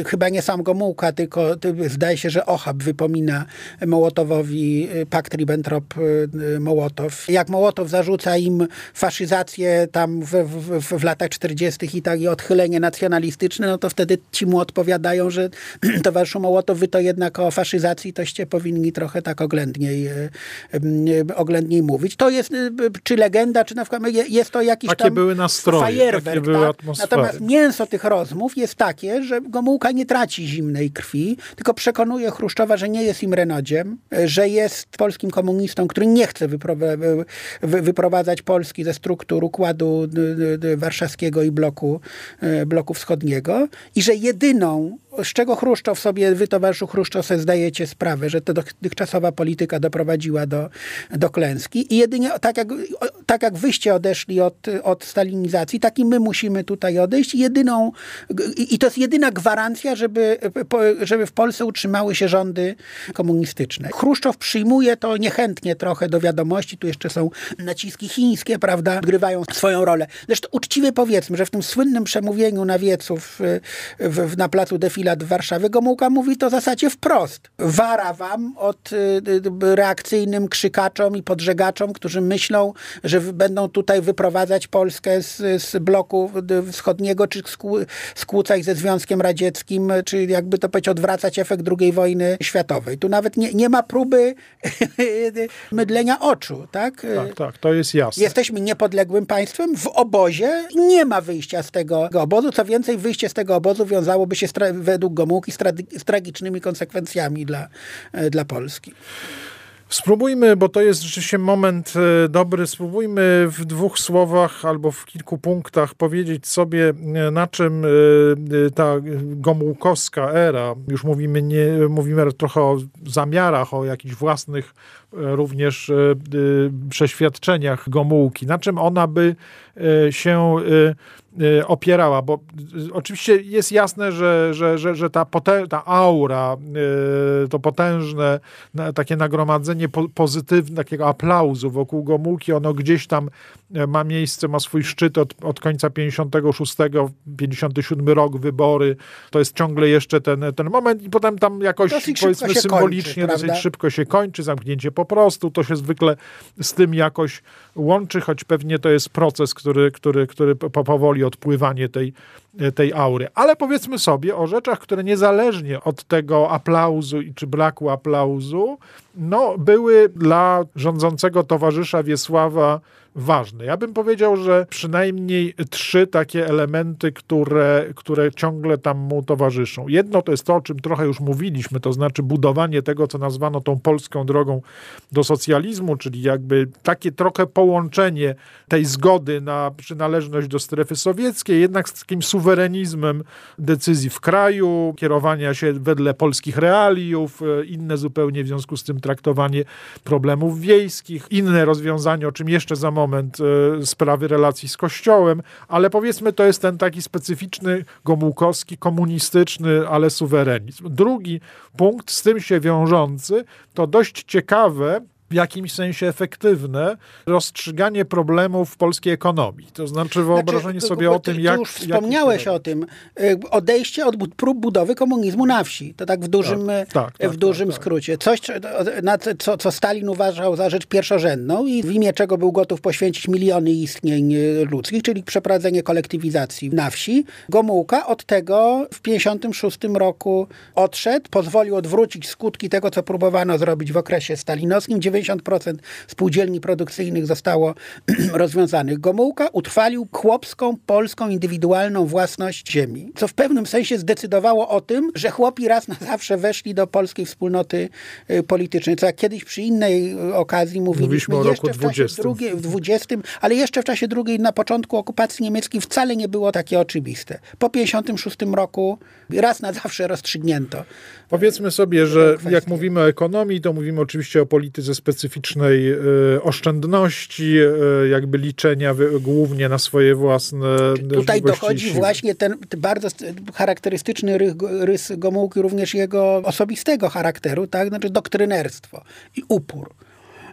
chyba nie sam Gomułka, tylko zdaje się, że Ochab wypomina Mołotowowi y, pakt Ribbentrop-Mołotow. Jak Mołotow zarzuca im faszyzację tam w, w, w latach 40. i tak i odchylenie nacjonalistyczne, no to wtedy ci mu odpowiadają, że towarzyszu Mołotow, wy to jednak o faszyzacji toście powinni trochę tak oględniej, y, y, oględniej mówić. To jest czy legenda, czy na przykład jest to jakiś takie tam były nastroje, fajerwerk, takie były tak? Natomiast mięso tych rozmów jest takie, że Gomułka nie traci zimnej krwi, tylko przekonuje Chruszczowa, że nie jest im renodziem, że jest polskim komunistą, który nie chce wyprowadzać Polski ze struktur układu warszawskiego i bloku, e, bloku wschodniego i że jedyną z czego Chruszczow sobie, wy towarzyszu Chruszczow sobie zdajecie sprawę, że ta dotychczasowa polityka doprowadziła do, do klęski i jedynie tak jak, tak jak wyście odeszli od, od stalinizacji, tak i my musimy tutaj odejść. Jedyną, I to jest jedyna gwarancja, żeby, żeby w Polsce utrzymały się rządy komunistyczne. Chruszczow przyjmuje to niechętnie trochę do wiadomości, tu jeszcze są naciski chińskie, prawda, grywają swoją rolę. Zresztą uczciwie powiedzmy, że w tym słynnym przemówieniu na wieców w, w, na placu Defilat defilat w Warszawie, Gomułka mówi to w zasadzie wprost. Wara wam od y, y, reakcyjnym krzykaczom i podżegaczom, którzy myślą, że będą tutaj wyprowadzać Polskę z, z bloku wschodniego, czy skłócać ze Związkiem Radzieckim, czy jakby to powiedzieć, odwracać efekt II wojny światowej. Tu nawet nie, nie ma próby mydlenia oczu, tak? Tak, tak, to jest jasne. Jesteśmy niepodległym państwem w obozie, nie ma wyjścia z tego obozu. Co więcej, wyjście z tego obozu wiązałoby się z według Gomułki z, z tragicznymi konsekwencjami dla, e, dla Polski. Spróbujmy, bo to jest rzeczywiście moment e, dobry, spróbujmy w dwóch słowach albo w kilku punktach powiedzieć sobie, e, na czym ta gomułkowska era, już mówimy, nie, mówimy trochę o zamiarach, o jakichś własnych również przeświadczeniach Gomułki, na czym ona by się Y, opierała, bo oczywiście jest jasne, że, że, że, że ta, potę, ta aura, to potężne takie nagromadzenie pozytywne, takiego aplauzu wokół Gomułki, ono gdzieś tam ma miejsce, ma swój szczyt od, od końca 56, 57 rok, wybory, to jest ciągle jeszcze ten, ten moment i potem tam jakoś powiedzmy symbolicznie kończy, dosyć szybko się kończy, zamknięcie po prostu, to się zwykle z tym jakoś łączy, choć pewnie to jest proces, który, który, który powoli odpływanie tej, tej aury. Ale powiedzmy sobie o rzeczach, które niezależnie od tego aplauzu czy braku aplauzu, no, były dla rządzącego towarzysza Wiesława ważne. Ja bym powiedział, że przynajmniej trzy takie elementy, które, które ciągle tam mu towarzyszą. Jedno to jest to, o czym trochę już mówiliśmy, to znaczy budowanie tego, co nazwano tą polską drogą do socjalizmu, czyli jakby takie trochę połączenie tej zgody na przynależność do strefy sowieckiej, jednak z takim suwerenizmem decyzji w kraju, kierowania się wedle polskich realiów, e, inne zupełnie w związku z tym traktowanie problemów wiejskich, inne rozwiązanie, o czym jeszcze za moment e, sprawy relacji z Kościołem, ale powiedzmy to jest ten taki specyficzny gomułkowski, komunistyczny, ale suwerenizm. Drugi punkt z tym się wiążący to dość ciekawe w jakimś sensie efektywne rozstrzyganie problemów polskiej ekonomii. To znaczy wyobrażenie znaczy, sobie o tym, jak... już wspomniałeś o tym. Odejście od prób budowy komunizmu na wsi. To tak w dużym, tak, tak, tak w dużym tak, tak. skrócie. Coś, co, co Stalin uważał za rzecz pierwszorzędną i w imię czego był gotów poświęcić miliony istnień y, ludzkich, czyli przeprowadzenie kolektywizacji na wsi. Gomułka od tego w 56 roku odszedł, pozwolił odwrócić skutki tego, co próbowano zrobić w okresie stalinowskim. 50% spółdzielni produkcyjnych zostało rozwiązanych. Gomułka utrwalił chłopską, polską, indywidualną własność ziemi, co w pewnym sensie zdecydowało o tym, że chłopi raz na zawsze weszli do polskiej wspólnoty y, politycznej, co jak kiedyś przy innej y, okazji mówiliśmy, Mówiliśmy o roku 20. Drugiej, w 20, ale jeszcze w czasie drugiej, na początku okupacji niemieckiej wcale nie było takie oczywiste. Po 56 roku raz na zawsze rozstrzygnięto. Powiedzmy sobie, że jak mówimy o ekonomii, to mówimy oczywiście o polityce specyficznej y, oszczędności, y, jakby liczenia głównie na swoje własne Tutaj dochodzi właśnie ten bardzo charakterystyczny rys, rys Gomułki, również jego osobistego charakteru, tak? znaczy doktrynerstwo i upór.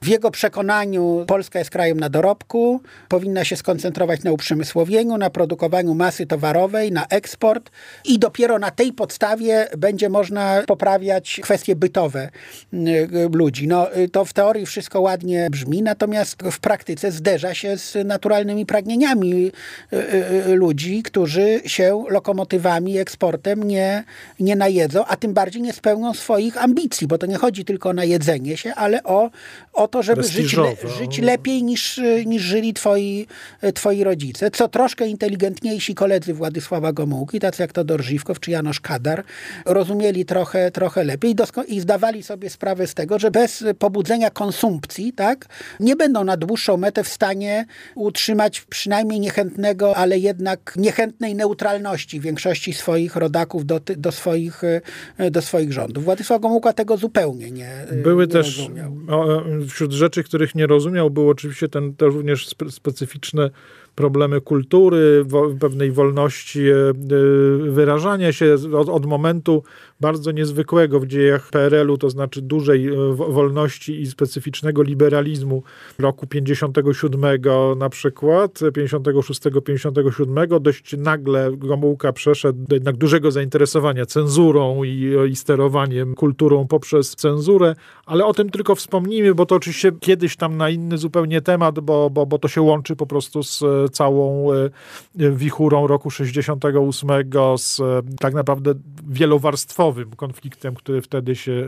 W jego przekonaniu Polska jest krajem na dorobku, powinna się skoncentrować na uprzemysłowieniu, na produkowaniu masy towarowej, na eksport i dopiero na tej podstawie będzie można poprawiać kwestie bytowe y, ludzi. No, y, to w teorii wszystko ładnie brzmi, natomiast w praktyce zderza się z naturalnymi pragnieniami y, ludzi, którzy się lokomotywami, eksportem nie, nie najedzą, a tym bardziej nie spełnią swoich ambicji, bo to nie chodzi tylko o najedzenie się, ale o, o to, żeby żyć, le, żyć, lepiej niż, niż żyli twoi, twoi rodzice. Co troszkę inteligentniejsi koledzy Władysława Gomułki, tacy jak Todor Żywkow czy Janosz Kadar, rozumieli trochę, trochę lepiej i zdawali sobie sprawę z tego, że bez pobudzenia konsumpcji tak, nie będą na dłuższą metę w stanie utrzymać przynajmniej niechętnego, ale jednak niechętnej neutralności większości swoich rodaków do, do, swoich, do swoich rządów. Władysław Gomułka tego zupełnie nie Były nie też rozumiał wśród rzeczy, których nie rozumiał, był oczywiście ten to również specyficzne problemy kultury, pewnej wolności e, e, wyrażania się od, od, momentu bardzo niezwykłego w dziejach PRL-u, to znaczy dużej e, wolności i specyficznego liberalizmu roku 57 na przykład, 56-57, dość nagle Gomułka przeszedł do jednak dużego zainteresowania cenzurą i, i sterowaniem kulturą poprzez cenzurę, ale o tym tylko wspomnijmy, bo to oczywiście kiedyś tam na inny zupełnie temat, bo, bo, bo to się łączy po prostu z całą e, wichurą roku 68 z e, tak naprawdę wielowarstwowym konfliktem, który wtedy się e,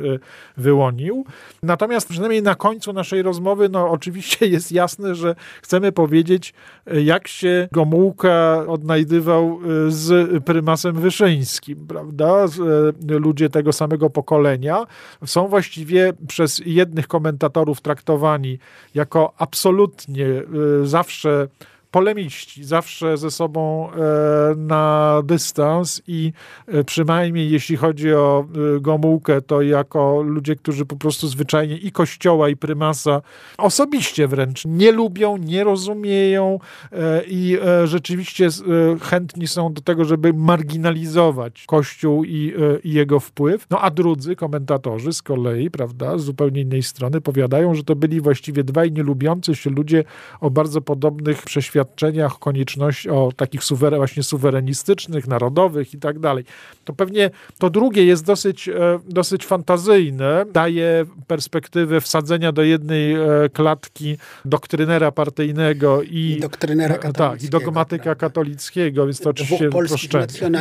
wyłonił. Natomiast przynajmniej na końcu naszej rozmowy, no oczywiście jest jasne, że chcemy powiedzieć, jak się Gomułka odnajdywał z prymasem Wyszyńskim, prawda? Ludzie tego samego pokolenia są właściwie przez jednych komentatorów traktowani jako absolutnie zawsze polemiści, zawsze ze sobą e, na dystans i e, przynajmniej jeśli chodzi o e, Gomułkę, to jako ludzie, którzy po prostu zwyczajnie i kościoła, i prymasa osobiście wręcz nie lubią, nie rozumieją i rzeczywiście chętni są do tego, żeby marginalizować Kościół i, i jego wpływ. No a drudzy komentatorzy z kolei, prawda, z zupełnie innej strony powiadają, że to byli właściwie dwaj nielubiący się ludzie o bardzo podobnych przeświadczeniach doświadczeniach, konieczności o takich suweren, właśnie suwerenistycznych, narodowych i tak dalej. To pewnie to drugie jest dosyć, e, dosyć fantazyjne, daje perspektywę wsadzenia do jednej e, klatki doktrynera partyjnego i, I doktrynera katolickiego. Tak, i dogmatyka prawda? katolickiego, więc to oczywiście uproszczenie. No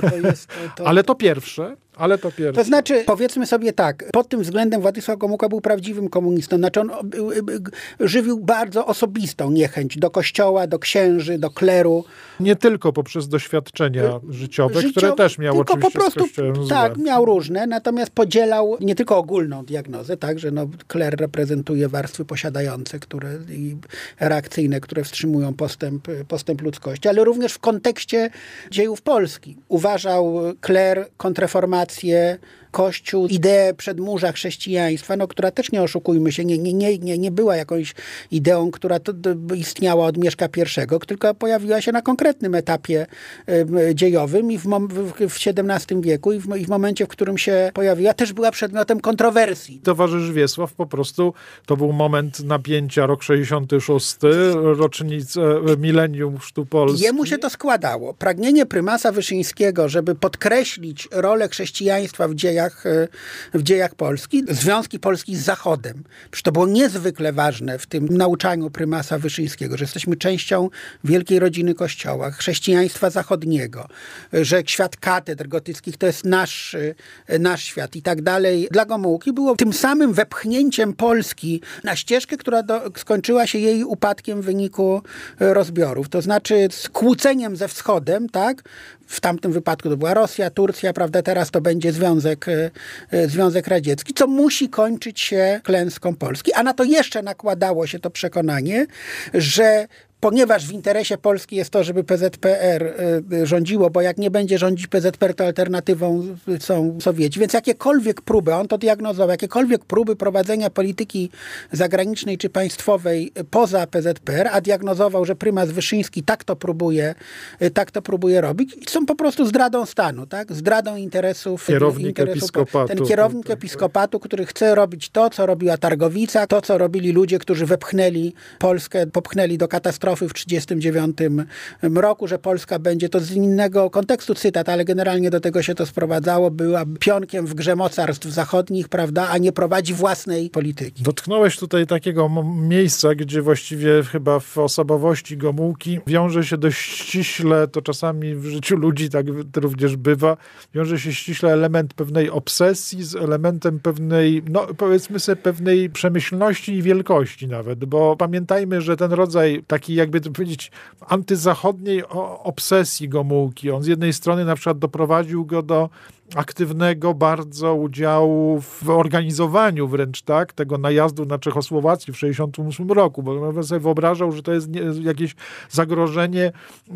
to jest, to, to... Ale to pierwsze, ale to pierwsze. To znaczy, powiedzmy sobie tak, pod tym względem Władysław Gomułka był prawdziwym komunistą. Znaczy on żywił bardzo osobistą niechęć do kościoła, do księży, do kleru. Nie tylko poprzez doświadczenia życiowe, Życio... które też miał tylko oczywiście po prostu, Tak, miał różne, natomiast podzielał nie tylko ogólną diagnozę, tak, że no, kler reprezentuje warstwy posiadające które, i reakcyjne, które wstrzymują postęp, postęp ludzkości, ale również w kontekście dziejów Polski. Uważał kler kontreformację Grazie Kościół, ideę przedmurza chrześcijaństwa, no, która też nie oszukujmy się, nie, nie, nie, nie była jakąś ideą, która istniała od Mieszka I, tylko pojawiła się na konkretnym etapie y, dziejowym i w, w, XVII wieku i w, i w momencie, w którym się pojawiła, też była przedmiotem kontrowersji. Towarzysz Wiesław po prostu, to był moment napięcia, rok 66, rocznicę milenium Chrztu Polski. Jemu się to składało. Pragnienie prymasa Wyszyńskiego, żeby podkreślić rolę chrześcijaństwa w dziejach, w dziejach Polski, związki Polski z Zachodem. Przecież to było niezwykle ważne w tym nauczaniu prymasa Wyszyńskiego, że jesteśmy częścią wielkiej rodziny Kościoła, chrześcijaństwa zachodniego, że świat katedr gotyckich to jest nasz, nasz świat i tak dalej. Dla Gomułki było tym samym wepchnięciem Polski na ścieżkę, która do, skończyła się jej upadkiem w wyniku rozbiorów. To znaczy skłóceniem ze wschodem, tak? W tamtym wypadku to była Rosja, Turcja, prawda? Teraz to będzie Związek, e, Związek Radziecki, co musi kończyć się klęską Polski. A na to jeszcze nakładało się to przekonanie, że ponieważ w interesie Polski jest to, żeby PZPR y, y, rządziło, bo jak nie będzie rządzić PZPR, to alternatywą są Sowieci. Więc jakiekolwiek próby, on to diagnozował, jakiekolwiek próby prowadzenia polityki zagranicznej czy państwowej poza PZPR, a diagnozował, że prymas Wyszyński tak to próbuje, y, tak to próbuje robić, są po prostu zdradą stanu, tak? Zdradą interesów. Kierownik interesów, episkopatu. Ten kierownik tak, episkopatu, który chce robić to, co robiła Targowica, to, co robili ludzie, którzy wepchnęli Polskę, popchnęli do katastrofy katastrofy w 1939 roku, że Polska będzie, to z innego kontekstu cytat, ale generalnie do tego się to sprowadzało, była pionkiem w grze mocarstw zachodnich, prawda, a nie prowadzi własnej polityki. Dotknąłeś tutaj takiego miejsca, gdzie właściwie chyba w osobowości Gomułki wiąże się dość ściśle, to czasami w życiu ludzi tak również bywa, wiąże się ściśle element pewnej obsesji z elementem pewnej, no powiedzmy sobie, pewnej przemyślności i wielkości nawet, bo pamiętajmy, że ten rodzaj taki jakby to powiedzieć, antyzachodniej obsesji Gomułki. On z jednej strony na przykład doprowadził go do aktywnego bardzo udziału w organizowaniu wręcz tak, tego najazdu na Czechosłowację w 1968 roku, bo on sobie wyobrażał, że to jest jakieś zagrożenie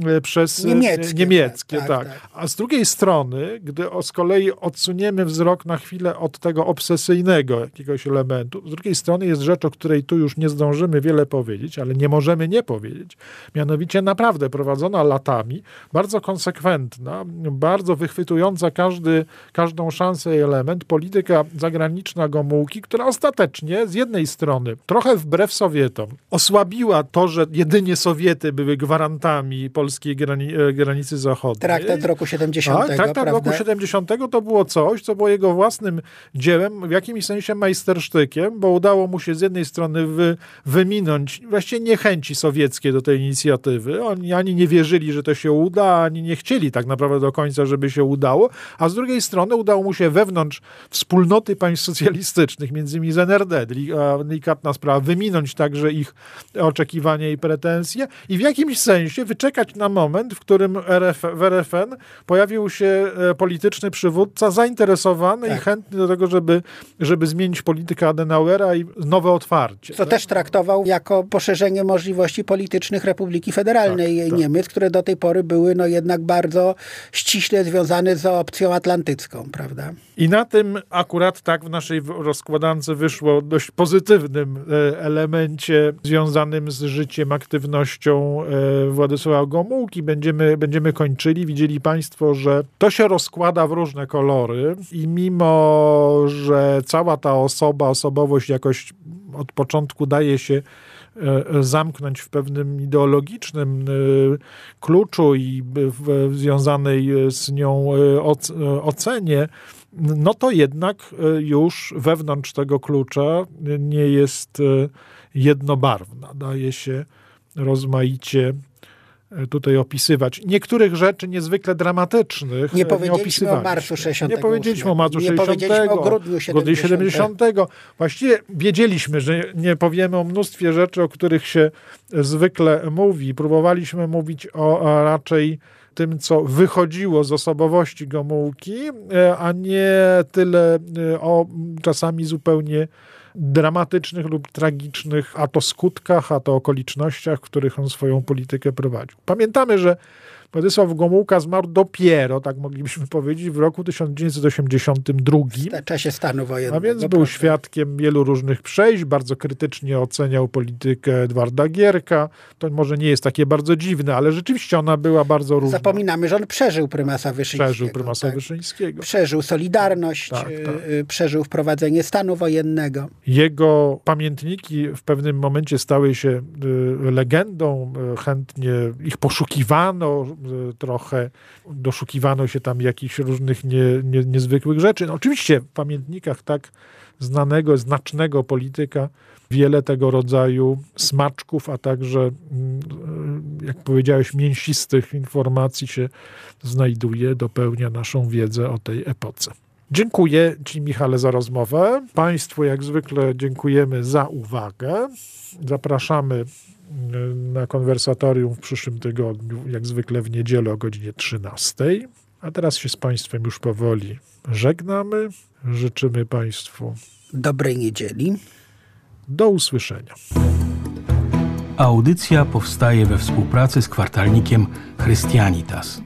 e, przez e, niemieckie. niemieckie tak, tak, tak. A z drugiej strony, gdy z kolei odsuniemy wzrok na chwilę od tego obsesyjnego jakiegoś elementu, z drugiej strony jest rzecz, o której tu już nie zdążymy wiele powiedzieć, ale nie możemy nie powiedzieć. Mianowicie naprawdę prowadzona latami, bardzo konsekwentna, bardzo wychwytująca każdy każdą szansę i element, polityka zagraniczna Gomułki, która ostatecznie z jednej strony trochę wbrew Sowietom osłabiła to, że jedynie Sowiety były gwarantami polskiej grani e, granicy zachodniej. Traktat roku 70. Tak, traktat prawda? roku 70 to było coś, co było jego własnym dziełem, w jakimś sensie majstersztykiem, bo udało mu się z jednej strony wy, wyminąć właściwie niechęci sowieckie do tej inicjatywy. Oni ani nie wierzyli, że to się uda, ani nie chcieli tak naprawdę do końca, żeby się udało, a z drugiej drugiej strony udało mu się wewnątrz wspólnoty państw socjalistycznych, między innymi z NRD, delikatna sprawa, wyminąć także ich oczekiwania i pretensje i w jakimś sensie wyczekać na moment, w którym RF, w RFN pojawił się e, polityczny przywódca zainteresowany tak. i chętny do tego, żeby, żeby zmienić politykę Adenauera i nowe otwarcie. Co tak? też traktował jako poszerzenie możliwości politycznych Republiki Federalnej tak, tak. Niemiec, które do tej pory były no jednak bardzo ściśle związane z opcją atlantycką prawda? I na tym akurat tak w naszej rozkładance wyszło dość pozytywnym e, elemencie związanym z życiem, aktywnością e, Władysława Gomułki. Będziemy, będziemy kończyli. Widzieli Państwo, że to się rozkłada w różne kolory i mimo, że cała ta osoba, osobowość jakoś od początku daje się zamknąć w pewnym ideologicznym e, kluczu i w związanej z nią e, ocenie, no to jednak już wewnątrz tego klucza nie jest jednobarwna. Daje się rozmaicie tutaj opisywać. Niektórych rzeczy niezwykle dramatycznych nie powiedzieliśmy nie o marszu 60. Nie powiedzieliśmy o marszu 60. Nie powiedzieliśmy o grudniu 70. 70. Właściwie wiedzieliśmy, że nie powiemy o mnóstwie rzeczy, o których się zwykle mówi. Próbowaliśmy mówić o raczej tym, co wychodziło z osobowości Gomułki, e, a nie tyle e, o czasami zupełnie dramatycznych lub tragicznych, a to skutkach, a to okolicznościach, w których on swoją politykę prowadził. Pamiętamy, że Władysław Gomułka zmarł dopiero, tak moglibyśmy powiedzieć, w roku 1982. W czasie stanu wojennego. A więc był prawda. świadkiem wielu różnych przejść, bardzo krytycznie oceniał politykę Edwarda Gierka. To może nie jest takie bardzo dziwne, ale rzeczywiście ona była bardzo różna. Zapominamy, że on przeżył prymasa Wyszyńskiego. Przeżył prymasa tak? Wyszyńskiego. Przeżył Solidarność, tak, tak. Y, przeżył wprowadzenie stanu wojennego. Jego pamiętniki w pewnym momencie stały się y, legendą, y, chętnie ich poszukiwano, trochę doszukiwano się tam jakichś różnych nie, nie, niezwykłych rzeczy. No, oczywiście w pamiętnikach tak znanego, znacznego polityka wiele tego rodzaju smaczków, a także, mm, jak powiedziałeś, mięsistych informacji się znajduje, dopełnia naszą wiedzę o tej epoce. Dziękuję Ci, Michale, za rozmowę. Państwu, jak zwykle, dziękujemy za uwagę. Zapraszamy na konwersatorium w przyszłym tygodniu, jak zwykle w niedzielę o godzinie 13. A teraz się z Państwem już powoli żegnamy. Życzymy Państwu dobrej niedzieli. Do usłyszenia. Audycja powstaje we współpracy z kwartalnikiem Christianitas.